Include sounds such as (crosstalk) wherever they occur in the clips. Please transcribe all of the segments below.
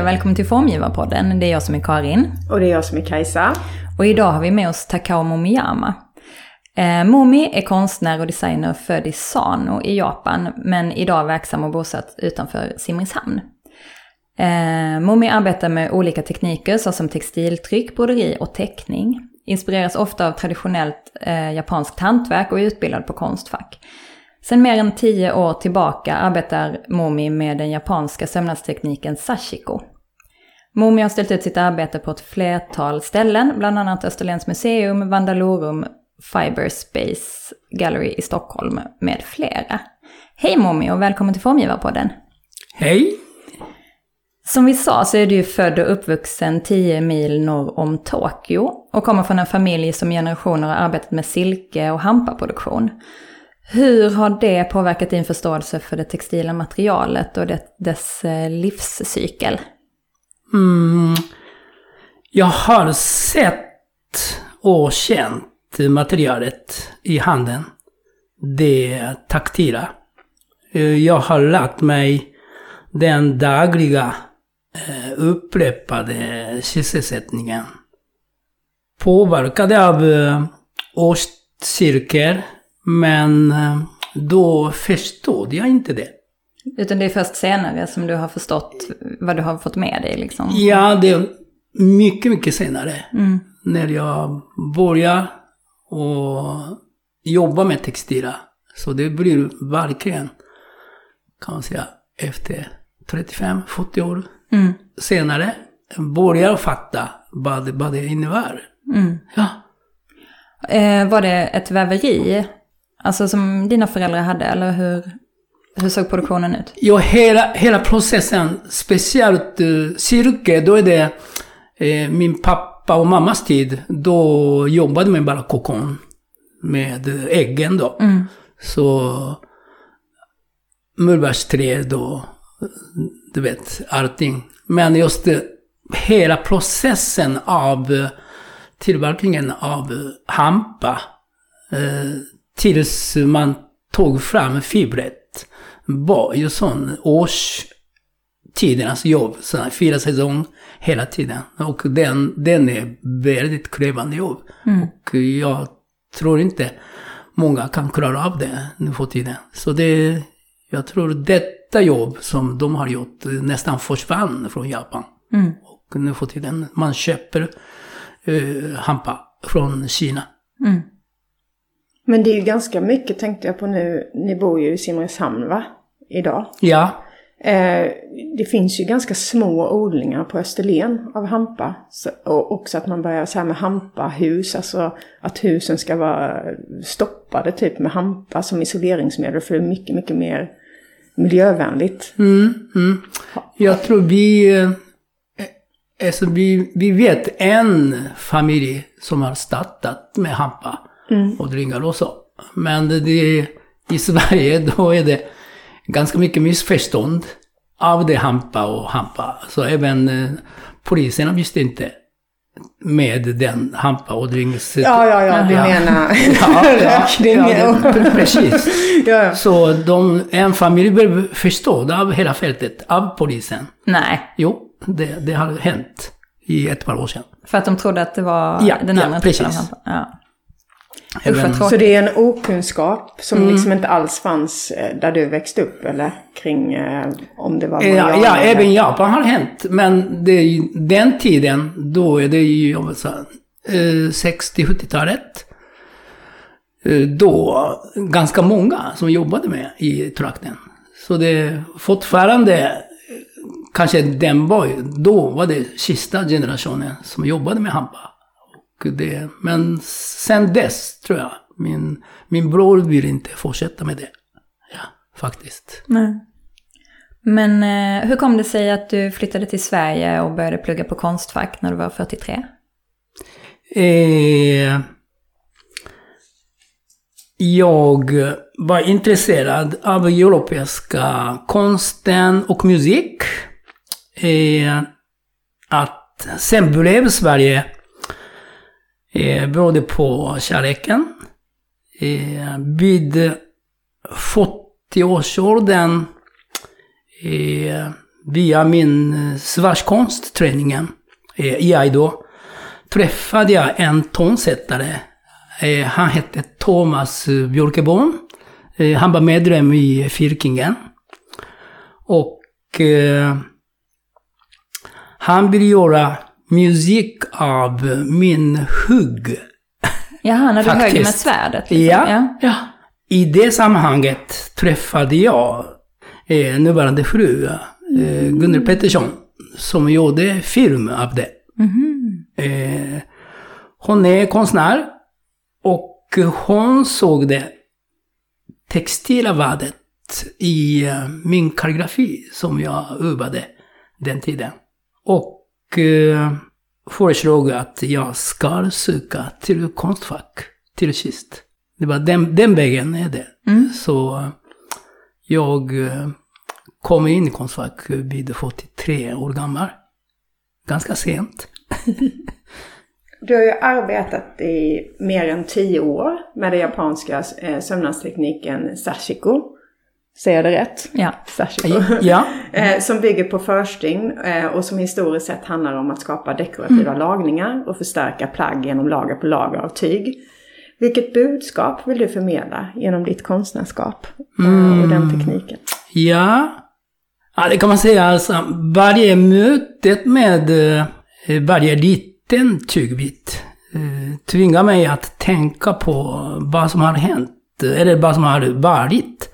Hej och välkommen till Formgivarpodden. Det är jag som är Karin. Och det är jag som är Kajsa. Och idag har vi med oss Takao Momiyama. Eh, Momi är konstnär och designer född i Sano i Japan, men idag verksam och bosatt utanför Simrishamn. Eh, Momi arbetar med olika tekniker såsom textiltryck, broderi och teckning. Inspireras ofta av traditionellt eh, japanskt hantverk och är utbildad på Konstfack. Sedan mer än tio år tillbaka arbetar Momi med den japanska sömnadstekniken sashiko. Momi har ställt ut sitt arbete på ett flertal ställen, bland annat Österlens museum, Vandalorum, Fiberspace Gallery i Stockholm med flera. Hej Momi och välkommen till Formgivarpodden. Hej! Som vi sa så är du född och uppvuxen 10 mil norr om Tokyo och kommer från en familj som generationer har arbetat med silke och hampaproduktion. Hur har det påverkat din förståelse för det textila materialet och det, dess eh, livscykel? Mm, jag har sett och känt materialet i handen. Det taktila. Eh, jag har lärt mig den dagliga eh, upprepade sysselsättningen. Påverkade av årscirkel men eh, då förstod jag inte det. Utan det är först senare som du har förstått vad du har fått med dig liksom? Ja, det är mycket, mycket senare. Mm. När jag började och jobba med textila. Så det blir verkligen, kan man säga, efter 35-40 år mm. senare, börjar fatta vad, vad det innebär. Mm. Ja. Eh, var det ett väveri Alltså som dina föräldrar hade, eller hur, hur såg produktionen ut? Ja, hela, hela processen, speciellt uh, cirkel, då är det eh, min pappa och mammas tid. Då jobbade man bara kokon med äggen då. Mm. Så mullbärsträd och du vet, allting. Men just uh, hela processen av uh, tillverkningen av hampa uh, tills man tog fram fibret var ju sån årstidernas jobb. Så fyra säsong hela tiden. Och den, den är väldigt krävande jobb. Mm. Och jag tror inte många kan klara av det nu för tiden. Så det, jag tror detta jobb som de har gjort nästan försvann från Japan. Mm. Och nu för tiden man köper uh, hampa från Kina. Mm. Men det är ju ganska mycket tänkte jag på nu. Ni bor ju i Simrishamn va? Idag. Ja. Eh, det finns ju ganska små odlingar på Österlen av hampa. Så, och också att man börjar så här med hampahus. Alltså att husen ska vara stoppade typ med hampa som isoleringsmedel. För det är mycket, mycket mer miljövänligt. Mm, mm. Jag tror vi... Eh, alltså vi, vi vet en familj som har startat med hampa mm. och dringar och så. Men det, i Sverige (laughs) då är det ganska mycket missförstånd av det hampa och hampa. Så även eh, poliserna visste inte med den hampa och drings... Ja, ja, ja, du ja. (laughs) menar ja, ja, ja, (laughs) precis. ja, ja. Så de, en familj blev förstådd av hela fältet, av polisen. Nej. Jo, det, det har hänt i ett par år sedan. För att de trodde att det var ja, den andra ja, typen av hampa? Ja. Även... Så det är en okunskap som mm. liksom inte alls fanns eh, där du växte upp eller kring eh, om det var Ja, ja även i Japan har hänt. Men det är ju, den tiden, då är det ju eh, 60-70-talet. Eh, då ganska många som jobbade med i trakten. Så det fortfarande, kanske den var då var det sista generationen som jobbade med hampa det, men sen dess tror jag, min, min bror vill inte fortsätta med det. Ja, faktiskt. Nej. Men eh, hur kom det sig att du flyttade till Sverige och började plugga på Konstfack när du var 43? Eh, jag var intresserad av europeiska konsten och musik. Eh, att sen blev Sverige eh, berodde på kärleken. Eh, vid 40-årsåldern eh, via min eh, eh, i Aido träffade jag en tonsättare. Eh, han hette Thomas Björkeborn. Eh, han var medlem i Firkingen. Och eh, han ville göra musik av min hugg. Jaha, när du högg med svärdet? Liksom. Ja, ja. ja. I det sammanhanget träffade jag eh, nuvarande fru, eh, Gunnel Pettersson, som gjorde film av det. Mm. Eh, hon är konstnär och hon såg det textila värdet i eh, min kalligrafi som jag övade den tiden. Och föreslog att jag ska söka till Konstfack till sist. Det var den, den vägen är det. Mm. Så eh, jag eh, kom in i Konstfack vid 43 år gammal. Ganska sent. (laughs) Du har ju arbetat i mer än tio år med den japanska eh, sömnadstekniken sashiko. Säger jag det rätt? Ja. Sashiko. Ja. (laughs) Eh, som bygger på förstygn eh, och som historiskt sett handlar om att skapa dekorativa mm. lagningar och förstärka plagg genom lager på lager av tyg. Vilket budskap vill du förmedla genom ditt konstnärskap mm. och den tekniken? Ja. ja, det kan man säga. Alltså, varje möte med varje lit liten tygbit tvingar mig att tänka på vad som har hänt, eller vad som har varit.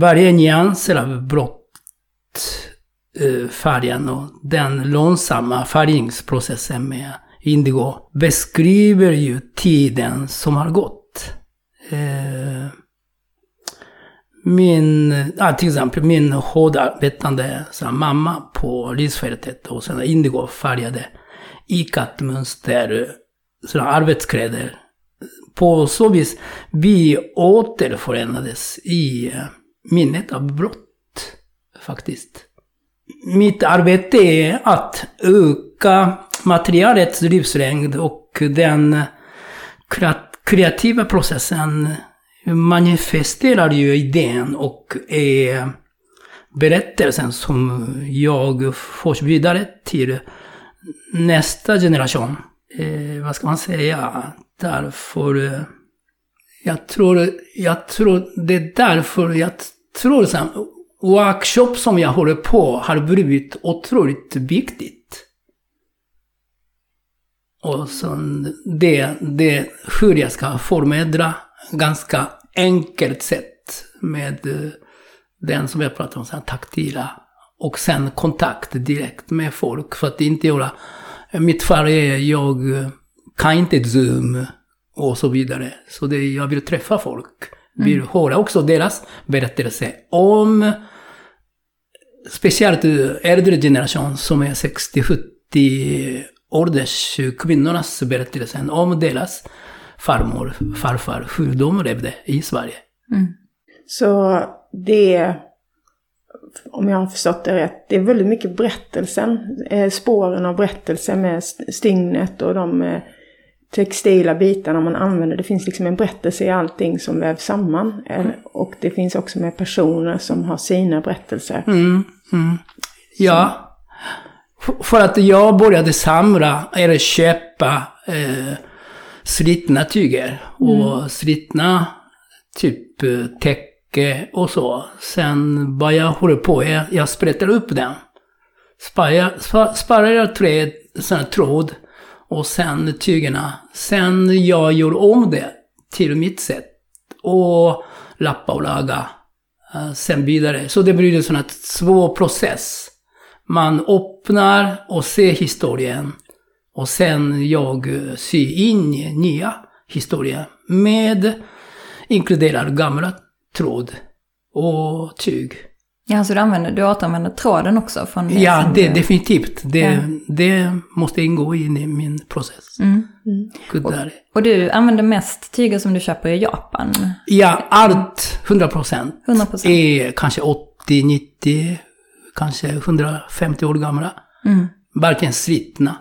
Varje nyans av blått eh, färgen och den långsamma färgningsprocessen med indigo beskriver ju tiden som har gått. Eh, min, ja, till exempel min hårdarbetande mamma på risfältet och sen indigo färgade ikat-mönster, sådana arbetskläder. På så vis vi återförenades i eh, minnet av brott, faktiskt. Mitt arbete är att öka materialets livslängd och den kreativa processen manifesterar ju idén och är berättelsen som jag förs vidare till nästa generation, eh, vad ska man säga, därför... Eh, jag tror, jag tror, det är därför jag tror så workshop som jag håller på har blivit otroligt viktigt. Och sen det, det hur jag ska förmedla ganska enkelt sätt med eh, den som jag pratar om, så här taktila och sen kontakt direkt med folk för att inte göra... Eh, mitt fall är jag eh, kan inte Zoom och så vidare. Så det, jag vill träffa folk. Mm. Vill höra också deras berättelse om speciellt äldre generation som är 60-70 ålders kvinnornas berättelse om deras farmor, farfar, hur de levde i Sverige. Mm. Så det om jag har förstått det rätt, det är väldigt mycket berättelsen. Eh, spåren av berättelsen med stygnet och de eh, textila bitarna man använder. Det finns liksom en berättelse i allting som vävs samman. Mm. Och det finns också med personer som har sina berättelser. Mm, mm. Ja. För att jag började samla, eller köpa, eh, slitna tyger. Och mm. slitna typ eh, teck och så. Sen vad jag håller på, jag, jag sprättar upp den. Sparar, sparar jag träd, sån tråd och sen tygerna. Sen jag gör om det till mitt sätt. Och lappa och laga. Eh, sen vidare. Så det blir en sån här svår process. Man öppnar och ser historien. Och sen jag eh, syr in nya historier. Med inkluderar gamla tråd och tyg. Ja, så du, använder, du återanvänder tråden också? Från det ja, det, du... definitivt. Det, ja. det måste ingå i min process. Mm. Mm. Och, och, du använder mest tyger som du köper i Japan? Ja, allt 100 procent. Är kanske 80, 90, kanske 150 år gamla. Mm. Varken slitna.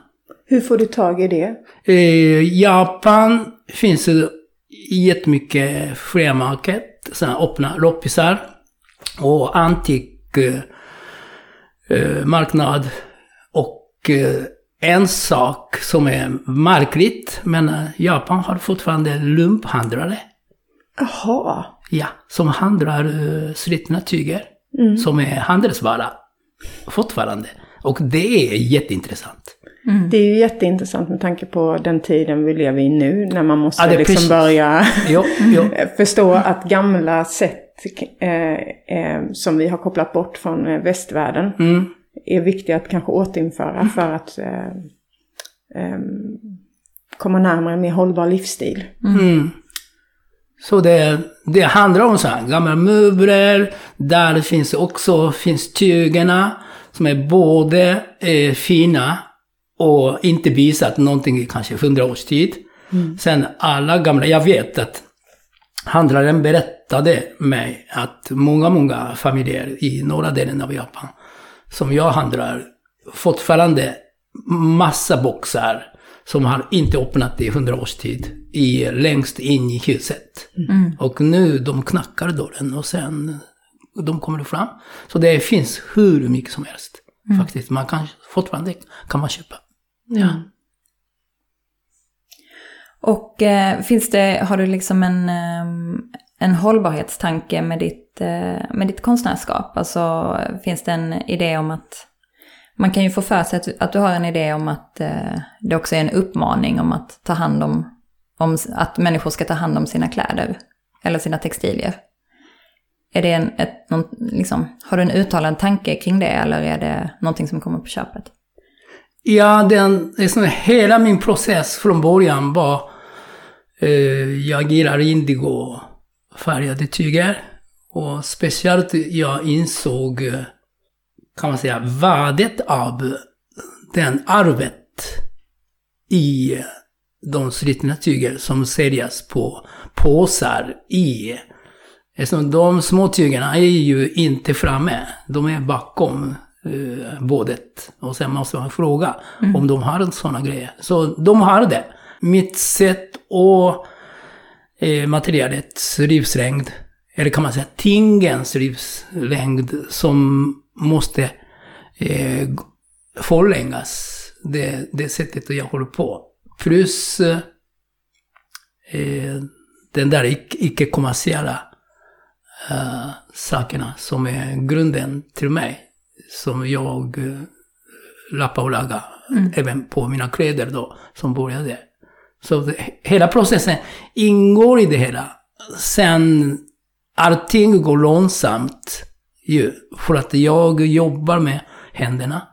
Hur får du tag i det? Eh, Japan finns det jättemycket flea market sådana öppna loppisar. Och antik... Eh, eh, marknad. Och eh, en sak som är märkligt, men Japan har fortfarande lumphandlare. Jaha. Ja, som handlar slitna tyger. Mm. Som är handelsvara. Fortfarande. Och det är jätteintressant. Det är ju jätteintressant med tanke på den tiden vi lever i nu. När man måste Ja, liksom precis. börja Jo, jo. (laughs) förstå att gamla sätt som vi har kopplat bort från eh, västvärlden Mm. är viktiga att kanske återinföra för att eh, eh, komma närmare en mer hållbar livsstil. Mm. Så det, det handlar om så här, gamla möbler, där finns också finns tygerna som är både eh, fina och inte visat någonting i kanske hundra års tid. Sen alla gamla, jag vet att handlaren berättade mig att många, många familjer i norra delen av Japan som jag handlar fortfarande massa boxar som har inte öppnat i hundra års tid i, längst in i huset. Och nu de knackar dörren och sen de kommer fram. Så det finns hur mycket som helst. Faktiskt, man kan fortfarande kan man köpa. Ja. Och eh, finns det, har du liksom en, eh, en hållbarhetstanke med ditt, eh, med ditt konstnärskap? Alltså finns det en idé om att, man kan ju få för sig att, att du har en idé om att eh, det också är en uppmaning om att ta hand om, om, att människor ska ta hand om sina kläder eller sina textilier. Är det en, ett, någon, liksom, har du en uttalad tanke kring det eller är det någonting som kommer på köpet? Ja, den, liksom, hela min process från början var eh, jag gillar indigo färgade tyger. Och speciellt jag insåg, eh, kan man säga, värdet av den arvet i de slitna tyger som säljs på påsar i Eftersom de små tygerna är ju inte framme, de är bakom eh, bådet. Och sen måste man fråga om de har sådana grejer. Så de har det. Mitt sätt och eh, materialets livslängd, eller kan man säga tingens livslängd, som måste eh, förlängas. Det, det sättet jag håller på. Plus eh, eh, den där ic- icke-kommersiella eh, sakerna som är grunden till mig. Som jag uh, lappar och lagar. Även på mina kläder då, som började. Så det, hela processen ingår i det hela. Sen, allting går långsamt ju. För att jag jobbar med händerna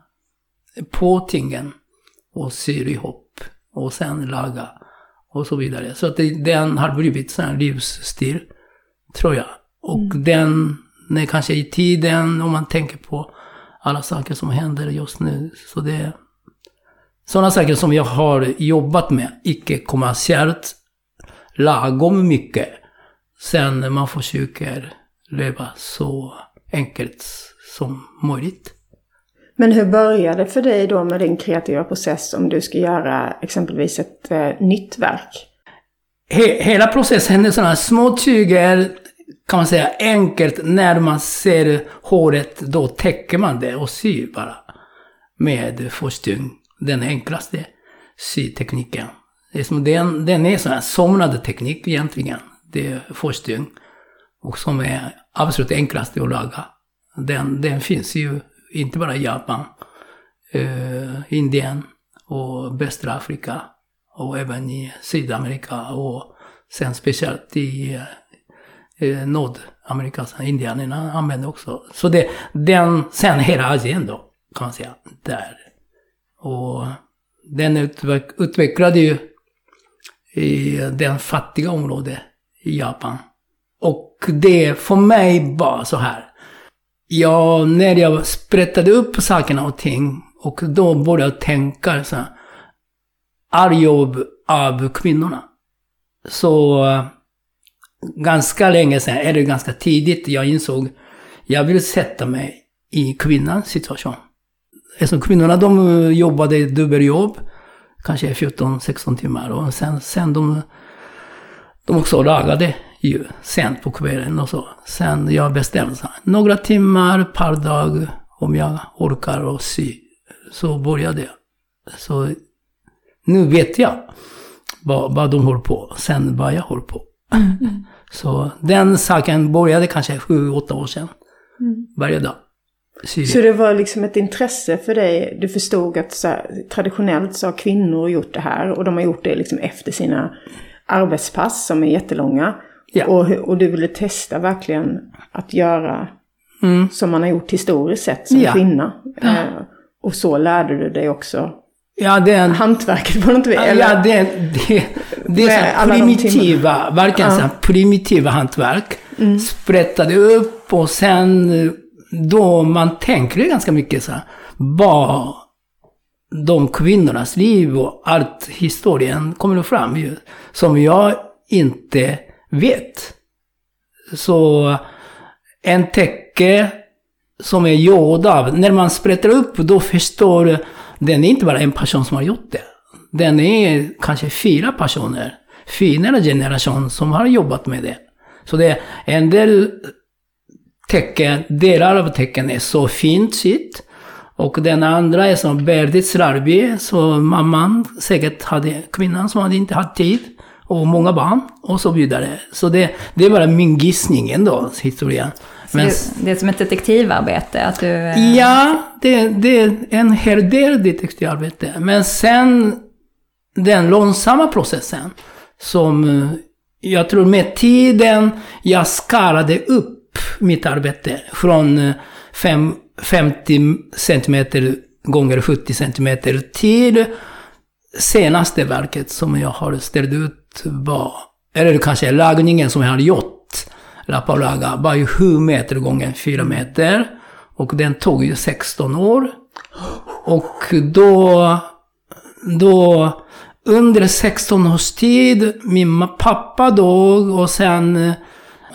på tingen och syr ihop och sen laga och så vidare. Så att det, den har blivit här livsstil, tror jag. Och den, är kanske i tiden, om man tänker på alla saker som händer just nu. Så det sådana saker som jag har jobbat med, icke-kommersiellt, lagom mycket. Sen man försöker leva så enkelt som möjligt. Men hur började det för dig då med din kreativa process om du ska göra exempelvis ett eh, nytt verk? He, hela processen är sådana små tyger, kan man säga enkelt, när man ser håret, då täcker man det och syr bara. Med förstygn, den enklaste sytekniken. Det är som den, den är en somnade teknik egentligen. Det är förstygn. Och som är absolut enklaste att laga. Den, den finns ju inte bara i Japan, eh, Indien och västra Afrika och även i Sydamerika och sen speciellt i eh, Nordamerika, indianerna använder också. Så det, den, sen hela Asien då, kan man säga, där. Och den utveck, utvecklade ju i den fattiga området i Japan. Och det för mig var så här. Ja, när jag sprättade upp sakerna och ting och då började jag tänka så här. All jobb av kvinnorna. Så ganska länge sedan, eller ganska tidigt, jag insåg jag vill sätta mig i kvinnans situation. Eftersom kvinnorna de eh, jobbade dubbeljobb, kanske 14-16 timmar och sen, sen de, de också lagade ju sent på kvällen och så. Sen jag bestämde här, några timmar per dag om jag orkar och sy. Så började jag. Så nu vet jag vad, vad de håller på, sen vad jag håller på. Så den saken började kanske sju, åtta år sedan. Varje dag. Så det var liksom ett intresse för dig. Du förstod att så här, traditionellt så har kvinnor gjort det här och de har gjort det liksom efter sina arbetspass som är jättelånga. Ja. Och, och du ville testa verkligen att göra Mm. som man har gjort historiskt sett som Ja. kvinna. Eh, och så lärde du dig också Ja, den, hantverket på något vis. Ja, Eller? det, det, det är så primitiva, verkligen Ja. så primitiva hantverk. Mm. Sprättade upp och sen eh, då man tänker ganska mycket så här, vad de kvinnornas liv och allt historien kommer fram ju, som jag inte vet. Så en täcke som är gjord av, när man sprättar upp då förstår den är inte bara en person som har gjort det. Den är kanske fyra personer, fyra generation som har jobbat med det. Så det är en del tecken, delar av tecken är så fint sytt. Och den andra är så väldigt slarvig, så mamman säkert hade, kvinnan som hade inte haft tid. Och många barn och så vidare. Så det, det är bara min gissning ändå, historien. Men, det, det är som ett detektivarbete, att du... eh, ja, det, det är en hel del detektivarbete. Men sen den långsamma processen som eh, jag tror med tiden jag skalade upp mitt arbete från 5, 50 cm gånger 70 cm till senaste verket som jag har ställt ut var, eller kanske lagningen som jag har gjort, Lappa och laga, var ju 7 meter gånger 4 meter. Och den tog ju 16 år. Och då, då under 16 års tid, min pappa dog och sen, eh,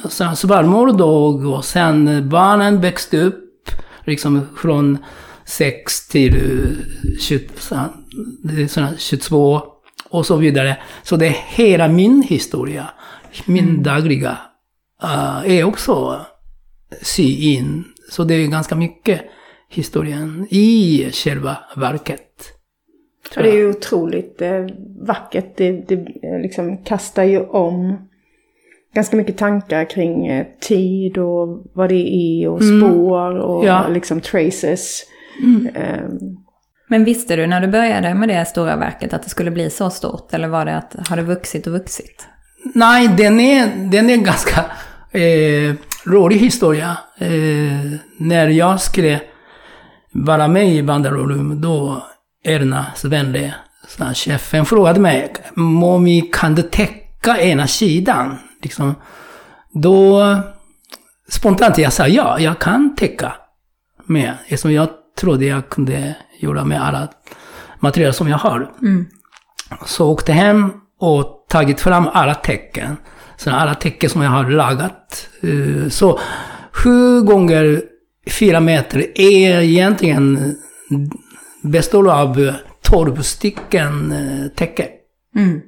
sen svärmor dog och sen barnen växte upp liksom från 6 till eh, 20, så- det är såna 22 och så vidare. Så det är hela min historia, min dagliga, eh, är också sy in. Så det är ganska mycket historien i själva verket. Det är ju otroligt eh, vackert. Det, det eh, liksom kastar ju om ganska mycket tankar kring eh, tid och vad det är och spår och Mm. Ja. liksom traces. Eh, Men visste du när du började med det stora verket att det skulle bli så stort? Eller var det att, har det vuxit och vuxit? Nej, den är, den är ganska eh, rolig historia. Eh, när jag skulle vara med i Bandarorum, då Erna Svenle, chefen, frågade mig, Momi, kan du täcka ena sidan? Liksom, då spontant jag sa ja, jag kan täcka med. Eftersom jag trodde jag kunde göra med alla material som jag har. Så åkte hem och tagit fram alla tecken. Så alla tecken som jag har lagat. Eh, Så sju gånger fyra meter är egentligen består av tolv stycken eh, tecken. Mm.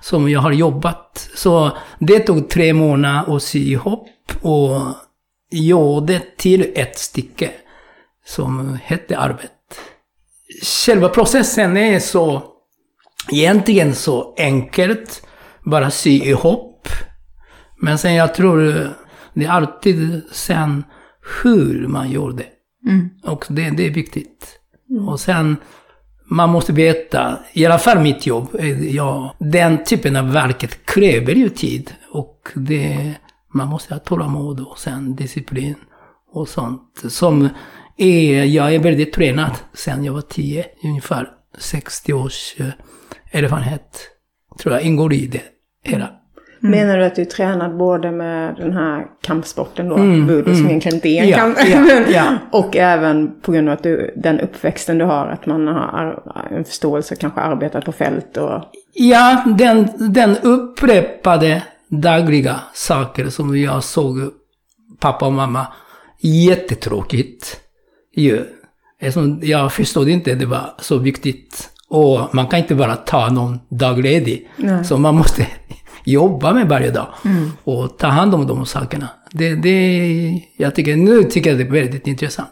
Som jag har jobbat. Så det tog tre månader att sy ihop och gjorde till ett stycke som hette Arvet. Själva processen är så egentligen så enkelt. Bara sy ihop. Men sen jag tror det är alltid sen hur man gör det. Mm. Och det, det är viktigt. Och sen, man måste veta, i alla fall mitt jobb, eh, ja, den typen av verket kräver ju tid. Och det, man måste ha tålamod och sen disciplin och sånt. Som är, jag är väldigt tränad sen jag var tio, ungefär 60 års eh, erfarenhet. Tror jag ingår i det hela. Menar du att du är tränad både med den här kampsporten då, Mm, budo, som mm. egentligen inte är en Ja, kamp, ja, (laughs) ja. och även på grund av att du, den uppväxten du har, att man har ar- en förståelse, kanske arbetat på fält och... Ja, den, den upprepade dagliga saker som jag såg pappa och mamma. Jättetråkigt. Ju. Jag förstod inte att det var så viktigt. Och man kan inte bara ta någon dag ledig. Nej. Så man måste jobba med varje dag. Och ta hand om de sakerna. Det, det, jag tycker, nu tycker jag det är väldigt intressant.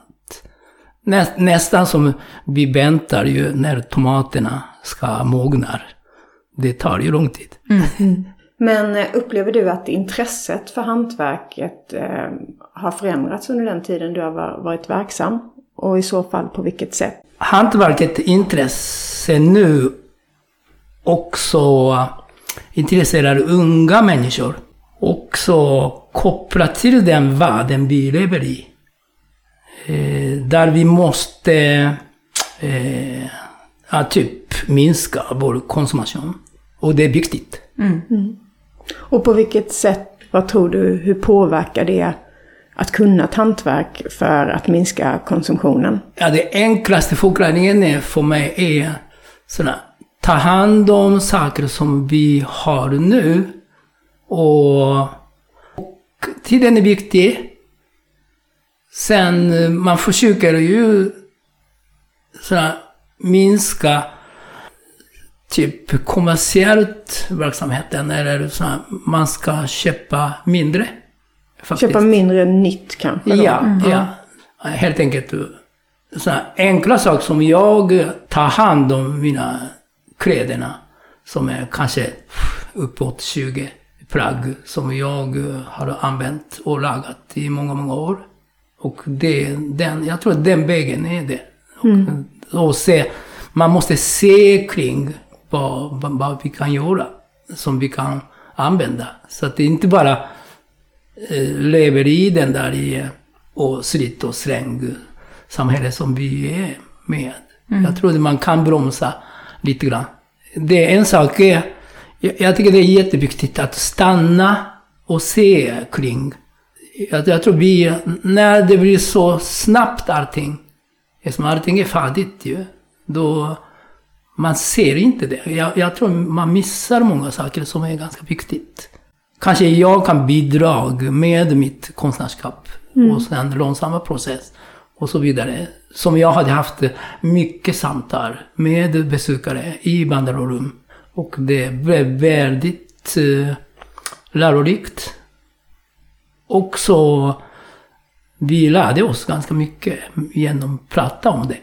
Nä, nästan som vi väntar ju när tomaterna ska mogna. Det tar ju lång tid. (laughs) Men eh, upplever du att intresset för hantverket eh, har förändrats under den tiden du har va- varit verksam? Och i så fall på vilket sätt? Hantverket intresse nu också intresserar unga människor. Också kopplat till den världen vi lever i. Eh, där vi måste eh, ja, typ minska vår konsumtion. Och det är viktigt. Och på vilket sätt, vad tror du, hur påverkar det att kunna ett hantverk för att minska konsumtionen? Ja, det enklaste förklaringen är för mig är såna, ta hand om saker som vi har nu. Och, och tiden är viktig. Sen, eh, man försöker ju såna, minska typ kommersiellt verksamheten. Eller såna, man ska köpa mindre. Faktiskt. Köpa mindre nytt kanske? Då? Ja, ja. Helt enkelt sådana enkla saker som jag tar hand om mina kläderna. Som är kanske uppåt 20 plagg som jag har använt och lagat i många, många år. Och det, den, jag tror att den vägen är det. Och, och se, man måste se kring vad, vad, vad vi kan göra. Som vi kan använda. Så att det inte bara eh, lever i den där i och slit och släng samhälle som vi är med. Jag tror att man kan bromsa lite grann. Det är en sak är, jag, jag tycker det är jätteviktigt att stanna och se kring. Jag, jag tror vi, när det blir så snabbt allting, eftersom allting är färdigt ju, då man ser inte det. Jag, jag tror man missar många saker som är ganska viktigt. Kanske jag kan bidra med mitt konstnärskap och sen långsamma process och så vidare. Som jag hade haft mycket samtal med besökare i Bandarorum. Och det blev väldigt eh, lärorikt. Och så vi lärde oss ganska mycket genom att prata om det.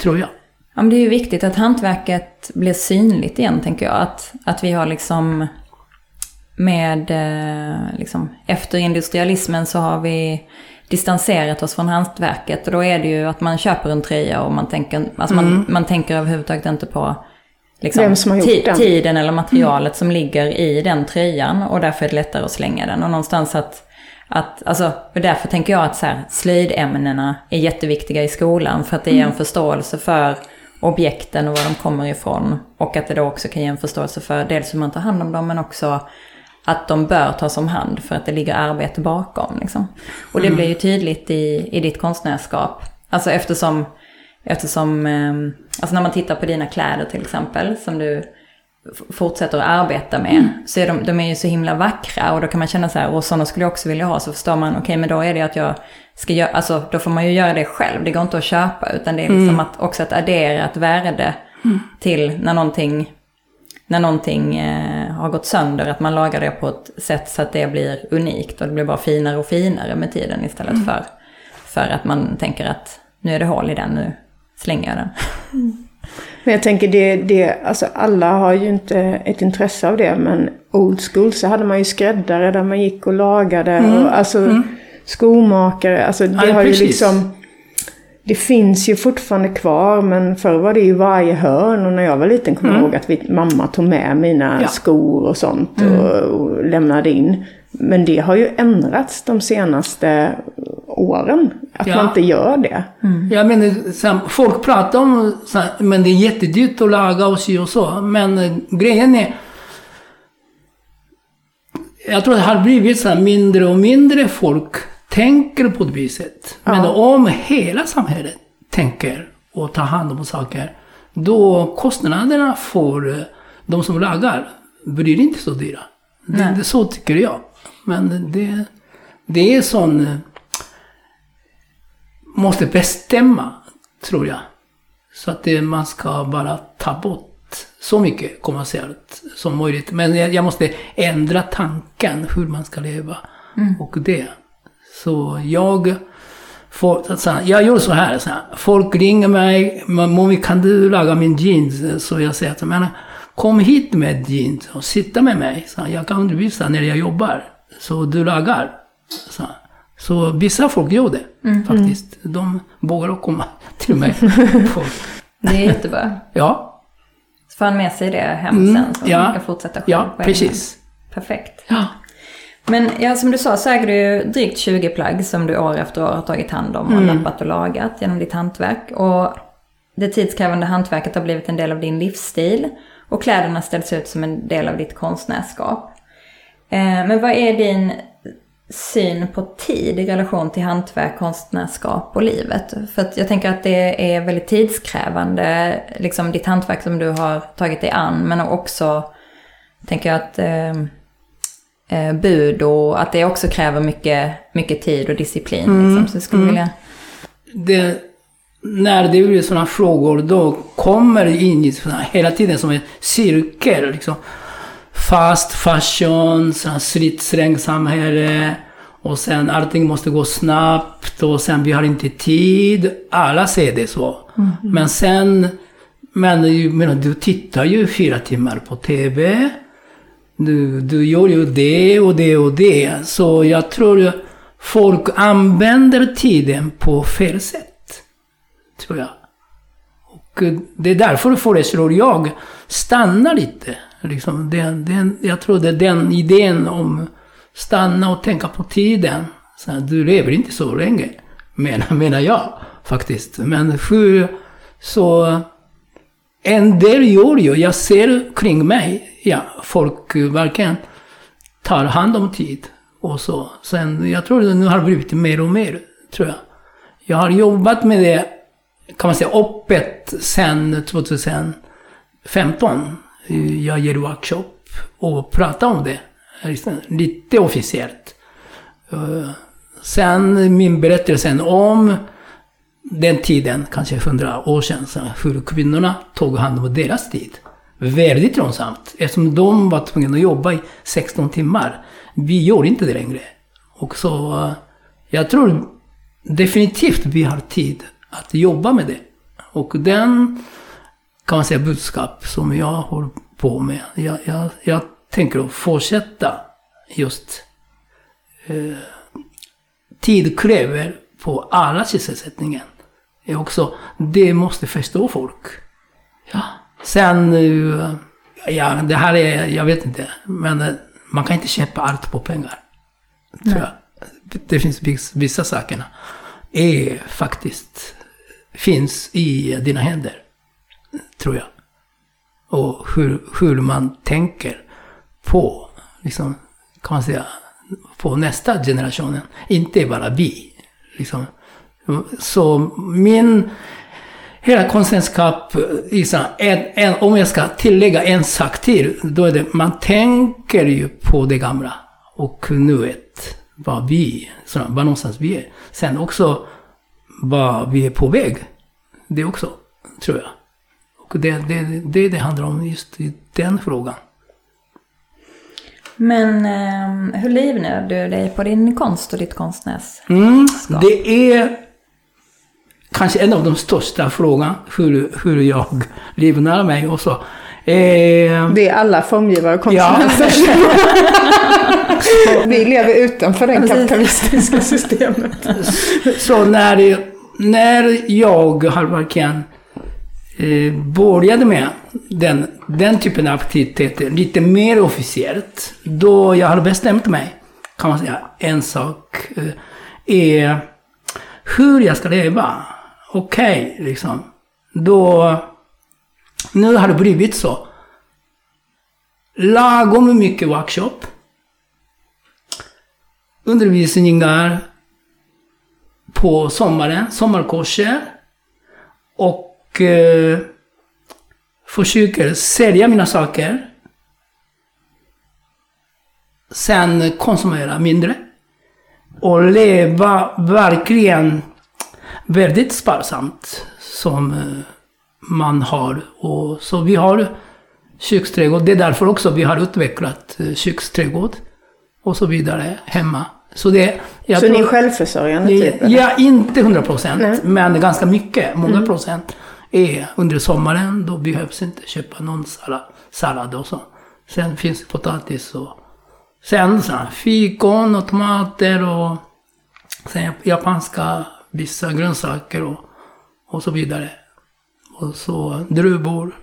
Tror jag. Ja, men det är ju viktigt att hantverket blir synligt igen, tänker jag. Att, att vi har liksom med, eh, liksom, efter industrialismen så har vi distanserat oss från hantverket. Och då är det ju att man köper en tröja och man tänker, alltså man, man tänker överhuvudtaget inte på liksom, tiden eller materialet som ligger i den tröjan. Och därför är det lättare att slänga den. Och någonstans att att, alltså, och därför tänker jag att så här, slöjdämnena är jätteviktiga i skolan för att det ger en förståelse för objekten och var de kommer ifrån. Och att det då också kan ge en förståelse för dels hur man tar hand om dem men också att de bör tas om hand för att det ligger arbete bakom. Liksom. Och det blir ju tydligt i, i ditt konstnärskap. Alltså eftersom, eftersom eh, alltså när man tittar på dina kläder till exempel som du fortsätter att arbeta med. Så är de, de är ju så himla vackra och då kan man känna så här, och sådana skulle jag också vilja ha. Så förstår man, okej men då är det att jag ska göra, alltså då får man ju göra det själv. Det går inte att köpa utan det är liksom att också att addera ett värde till när någonting, när någonting eh, har gått sönder. Att man lagar det på ett sätt så att det blir unikt och det blir bara finare och finare med tiden istället för, för att man tänker att nu är det hål i den, nu slänger jag den. Men jag tänker det, det, alltså alla har ju inte ett intresse av det, men old school så hade man ju skräddare där man gick och lagade och alltså skomakare, alltså det Ja, har ju precis. liksom det finns ju fortfarande kvar, men förr var det ju varje hörn och när jag var liten kommer jag ihåg att vi, mamma tog med mina Ja. skor och sånt och, och lämnade in. Men det har ju ändrats de senaste åren, att Ja. man inte gör det. Jag menar, folk pratar om men det är jättedyrt att laga och sy och så. Men eh, grejen är... Jag tror det har blivit så här mindre och mindre folk tänker på det viset. Men om hela samhället tänker och tar hand om saker, då kostnaderna för eh, de som lagar blir inte så dyra. Det, det, så tycker jag. Men det, det är sån... eh, måste bestämma, tror jag. Så att det, man ska bara ta bort så mycket kommersiellt som möjligt. Men jag, jag måste ändra tanken hur man ska leva. Och det. Så jag Folk, så här, jag gör så här, så här. Folk ringer mig. Mommy, kan du laga min jeans? Så jag säger att men, kom hit med jeans och sitta med mig. Så här, jag kan undervisa när jag jobbar. Så du lagar. Så, så vissa folk gör det Mm. faktiskt. De vågar komma (laughs) till mig. (laughs) Det är jättebra. ja, Så får han med sig det hem Mm, sen så ja. han kan fortsätta själv ja, precis. Perfekt. Ja. Men ja, som du sa så äger du ju drygt 20 plagg som du år efter år har tagit hand om och Mm. lappat och lagat genom ditt hantverk. Och det tidskrävande hantverket har blivit en del av din livsstil och kläderna ställs ut som en del av ditt konstnärskap. Eh, men vad är din syn på tid i relation till hantverk, konstnärskap och livet? För att jag tänker att det är väldigt tidskrävande, liksom ditt hantverk som du har tagit dig an, men också tänker jag att eh, eh, bud och att det också kräver mycket, mycket tid och disciplin. liksom. Så skulle vilja... det, när det blir sådana frågor, då kommer det in i såna, hela tiden som en cirkel. Liksom. Fast fashion, såna slitsträngsamhälle och sen allting måste gå snabbt och sen vi har inte tid. Alla säger det så. Men sen, men, men du tittar ju fyra timmar på TV. Du, du gör ju det och det och det. Så jag tror folk använder tiden på fel sätt. Tror jag. Och eh, det är därför föreslår jag stanna lite. Liksom den, den, jag tror det är den idén om stanna och tänka på tiden. Så du lever inte så länge, menar, menar jag faktiskt. Men hur så... En del gör ju, jag ser kring mig, ja, folk eh, verkligen tar hand om tid. Och så. Sen, jag tror det nu har blivit mer och mer, tror jag. Jag har jobbat med det, kan man säga, öppet sen 2015. Jag ger workshop och pratar om det. Liksom, lite officiellt. Eh, sen min berättelse om den tiden, kanske hundra år sedan, så hur kvinnorna tog hand om deras tid. Väldigt långsamt, eftersom de var tvungna att jobba i 16 timmar. Vi gör inte det längre. Och så, eh, jag tror definitivt vi har tid att jobba med det. Och den, kan man säga, budskap som jag håller på med. Jag, jag, jag tänker att fortsätta just eh, tid kräver på alla sysselsättningen. Är också, det måste förstå folk. Ja. Sen, eh, ja, det här är, jag vet inte, men eh, man kan inte köpa allt på pengar. Tror jag. Det finns viss- vissa sakerna är faktiskt, finns i dina händer. Tror jag. Och hur, hur man tänker på, liksom, kan man säga, på nästa generationen. Inte bara vi. Liksom. Så min hela konstnärskap, liksom, en, en, om jag ska tillägga en sak till, då är det, man tänker ju på det gamla och nuet, vad vi, så, var någonstans vi är. Sen också vad vi är på väg. Det också, tror jag. Och det det, det, det handlar om just i den frågan. Men eh, hur livnär du dig på din konst och ditt konstnärskap? Mm, det är kanske en av de största frågorna, hur, hur jag livnär mig och så. Eh, Det är alla formgivare och Ja. konstnärer. (laughs) Vi lever utanför det kapitalistiska systemet. så när, när jag har verkligen eh, började med den, den typen av aktiviteter lite mer officiellt, då jag har bestämt mig, kan man säga, en sak eh, är hur jag ska leva. Okej, liksom. Då, nu har det blivit så. Lagom mycket workshop. Undervisningar på sommaren, sommarkurser. Och eh, försöker sälja mina saker. Sen konsumera mindre. Och leva verkligen väldigt sparsamt som eh, man har. Och så vi har köksträdgård. Det är därför också vi har utvecklat eh, köksträdgård och så vidare hemma. Så det, Jag så tror- ni är självförsörjande typ? eller? Ja, inte 100 procent, men ganska mycket. Många Mm. procent är under sommaren. Då behövs inte köpa någon sallad, sallad och så. Sen finns det potatis och sen så fikon och tomater och sen japanska vissa grönsaker och, och så vidare. Och så druvor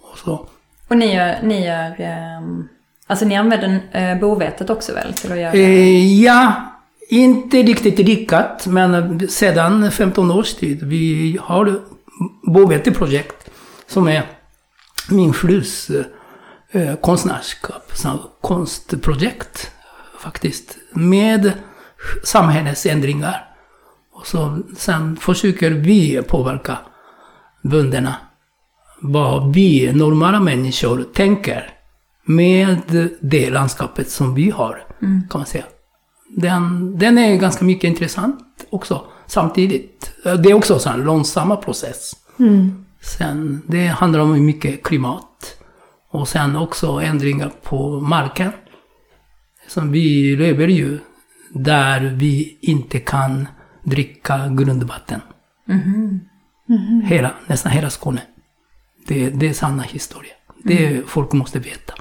och så. Och ni gör, ni gör ehm, alltså ni använder eh, bovetet också väl till att göra? Eh, ja, inte riktigt lyckat, men sedan 15 års tid. Vi har Bovete-projekt som är min frus eh, konstnärskap, konstprojekt faktiskt. Med samhällsändringar. Och så, sen försöker vi påverka bönderna. Vad vi normala människor tänker med det landskapet som vi har, kan man säga. Den, den är ganska mycket intressant också, samtidigt. Det är också så en långsamma process. Sen, det handlar om mycket klimat. Och sen också ändringar på marken. Som vi lever ju där vi inte kan dricka grundvatten. Hela, nästan hela Skåne. Det, det är sanna historia. Det folk måste veta.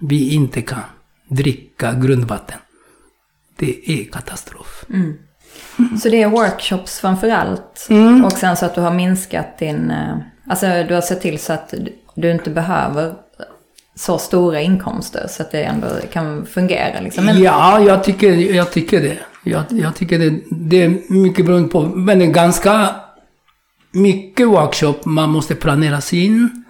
Vi inte kan dricka grundvatten. Det är katastrof. Så det är workshops framför allt. Mm. Och sen så att du har minskat din... eh, Alltså du har sett till så att du- du inte behöver så stora inkomster så att det ändå kan fungera liksom. Men, Ja, jag tycker, jag tycker det. Jag, jag tycker det. Det är mycket beroende på, men det är ganska mycket workshop man måste planera in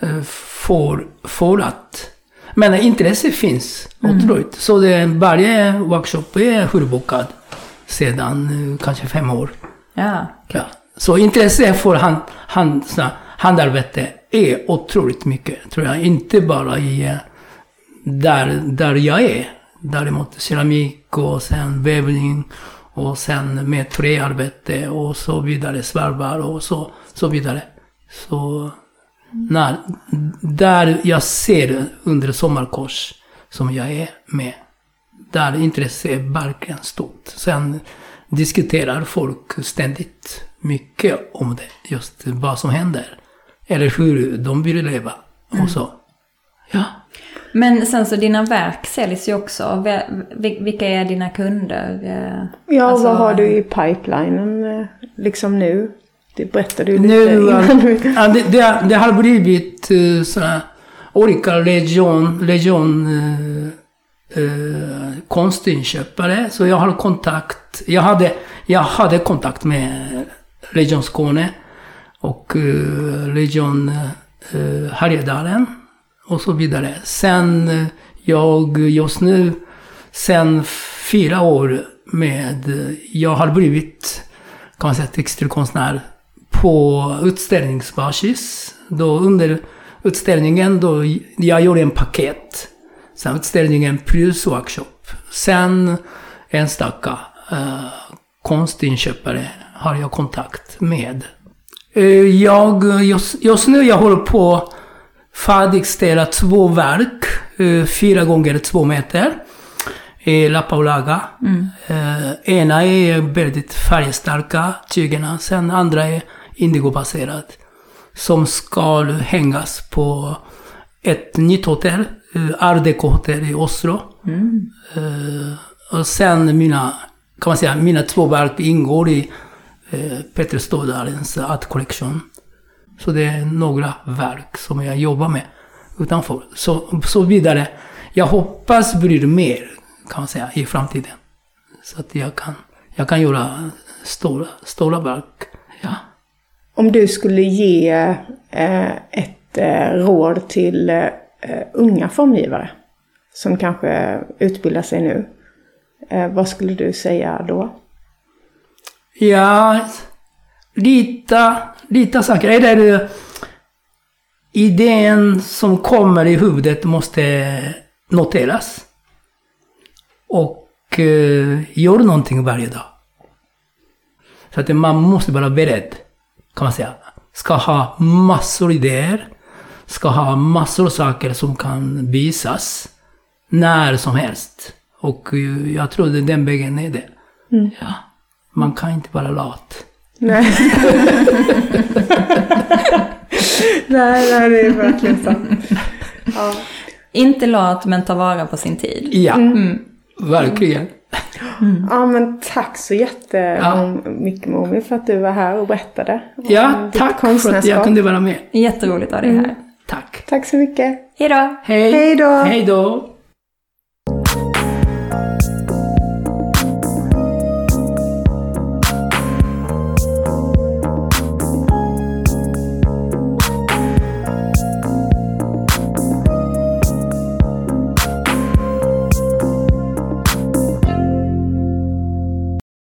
eh, för, för att... Men intresse finns otroligt. Så det, varje workshop är fullbokad sedan eh, kanske fem år. ja. Ja. Så intresse för hand, hand, handarbete är otroligt mycket, tror jag. Inte bara i eh, där, där jag är. Däremot keramik och sen vävning och sen med träarbete och så vidare, svarvar och så, så vidare. Så när, där jag ser under sommarkurs som jag är med, där intresset är verkligen stort. Sen diskuterar folk ständigt mycket om det, just vad som händer. Eller hur de vill leva och så. Ja. Men sen så dina verk säljs ju också. Vilka är dina kunder? Eh, Ja, alltså- vad har du i pipelinen eh, liksom nu? Det berättade du lite Nu, innan. ja, det, det, det har blivit sådana olika legion, legion uh, uh, konstinköpare. Så jag har kontakt, jag hade, jag hade kontakt med Legion Skåne och uh, Legion uh, Härjedalen och så vidare. Sen eh, jag just nu, sen fyra år med, eh, jag har blivit, kan man säga, textilkonstnär på utställningsbasis. Då under utställningen, då jag gjorde en paket. Sen utställningen plus workshop. Sen enstaka uh, eh, konstinköpare har jag kontakt med. Jag, just, just nu jag håller på färdigställa två verk, eh, fyra gånger två meter. I La Paulaga. Eh, ena är väldigt färgstarka tygerna, sen andra är indigobaserad. Som ska hängas på ett nytt hotell, eh, Art Deco-hotell i Oslo. Eh, och sen mina, kan man säga, mina två verk ingår i eh, Peter Stordalens Art Collection. Så det är några verk som jag jobbar med utanför. Så, så vidare. Jag hoppas blir mer, kan man säga, i framtiden. Så att jag kan, jag kan göra stora, stora verk. Ja. Om du skulle ge eh, ett eh, råd till eh, unga formgivare som kanske utbildar sig nu. Eh, vad skulle du säga då? Ja, lita, lita saker. Eller idén som kommer i huvudet måste noteras. Och eh, gör någonting varje dag. Så att man måste vara beredd, kan man säga. Ska ha massor idéer. Ska ha massor saker som kan visas när som helst. Och eh, jag tror den vägen är det. Mm. Ja. Man kan inte vara lat. Nej. nej, (laughs) nej, det är verkligen sant. Ja. Inte lat men ta vara på sin tid. Ja, Mm. verkligen. ja, men tack så jättemycket Momi för att du var här och berättade. Ja, tack för att jag kunde vara med. Jätteroligt att ha dig här. Tack. Tack så mycket. Hej då! Hej. Hej då. Hej då.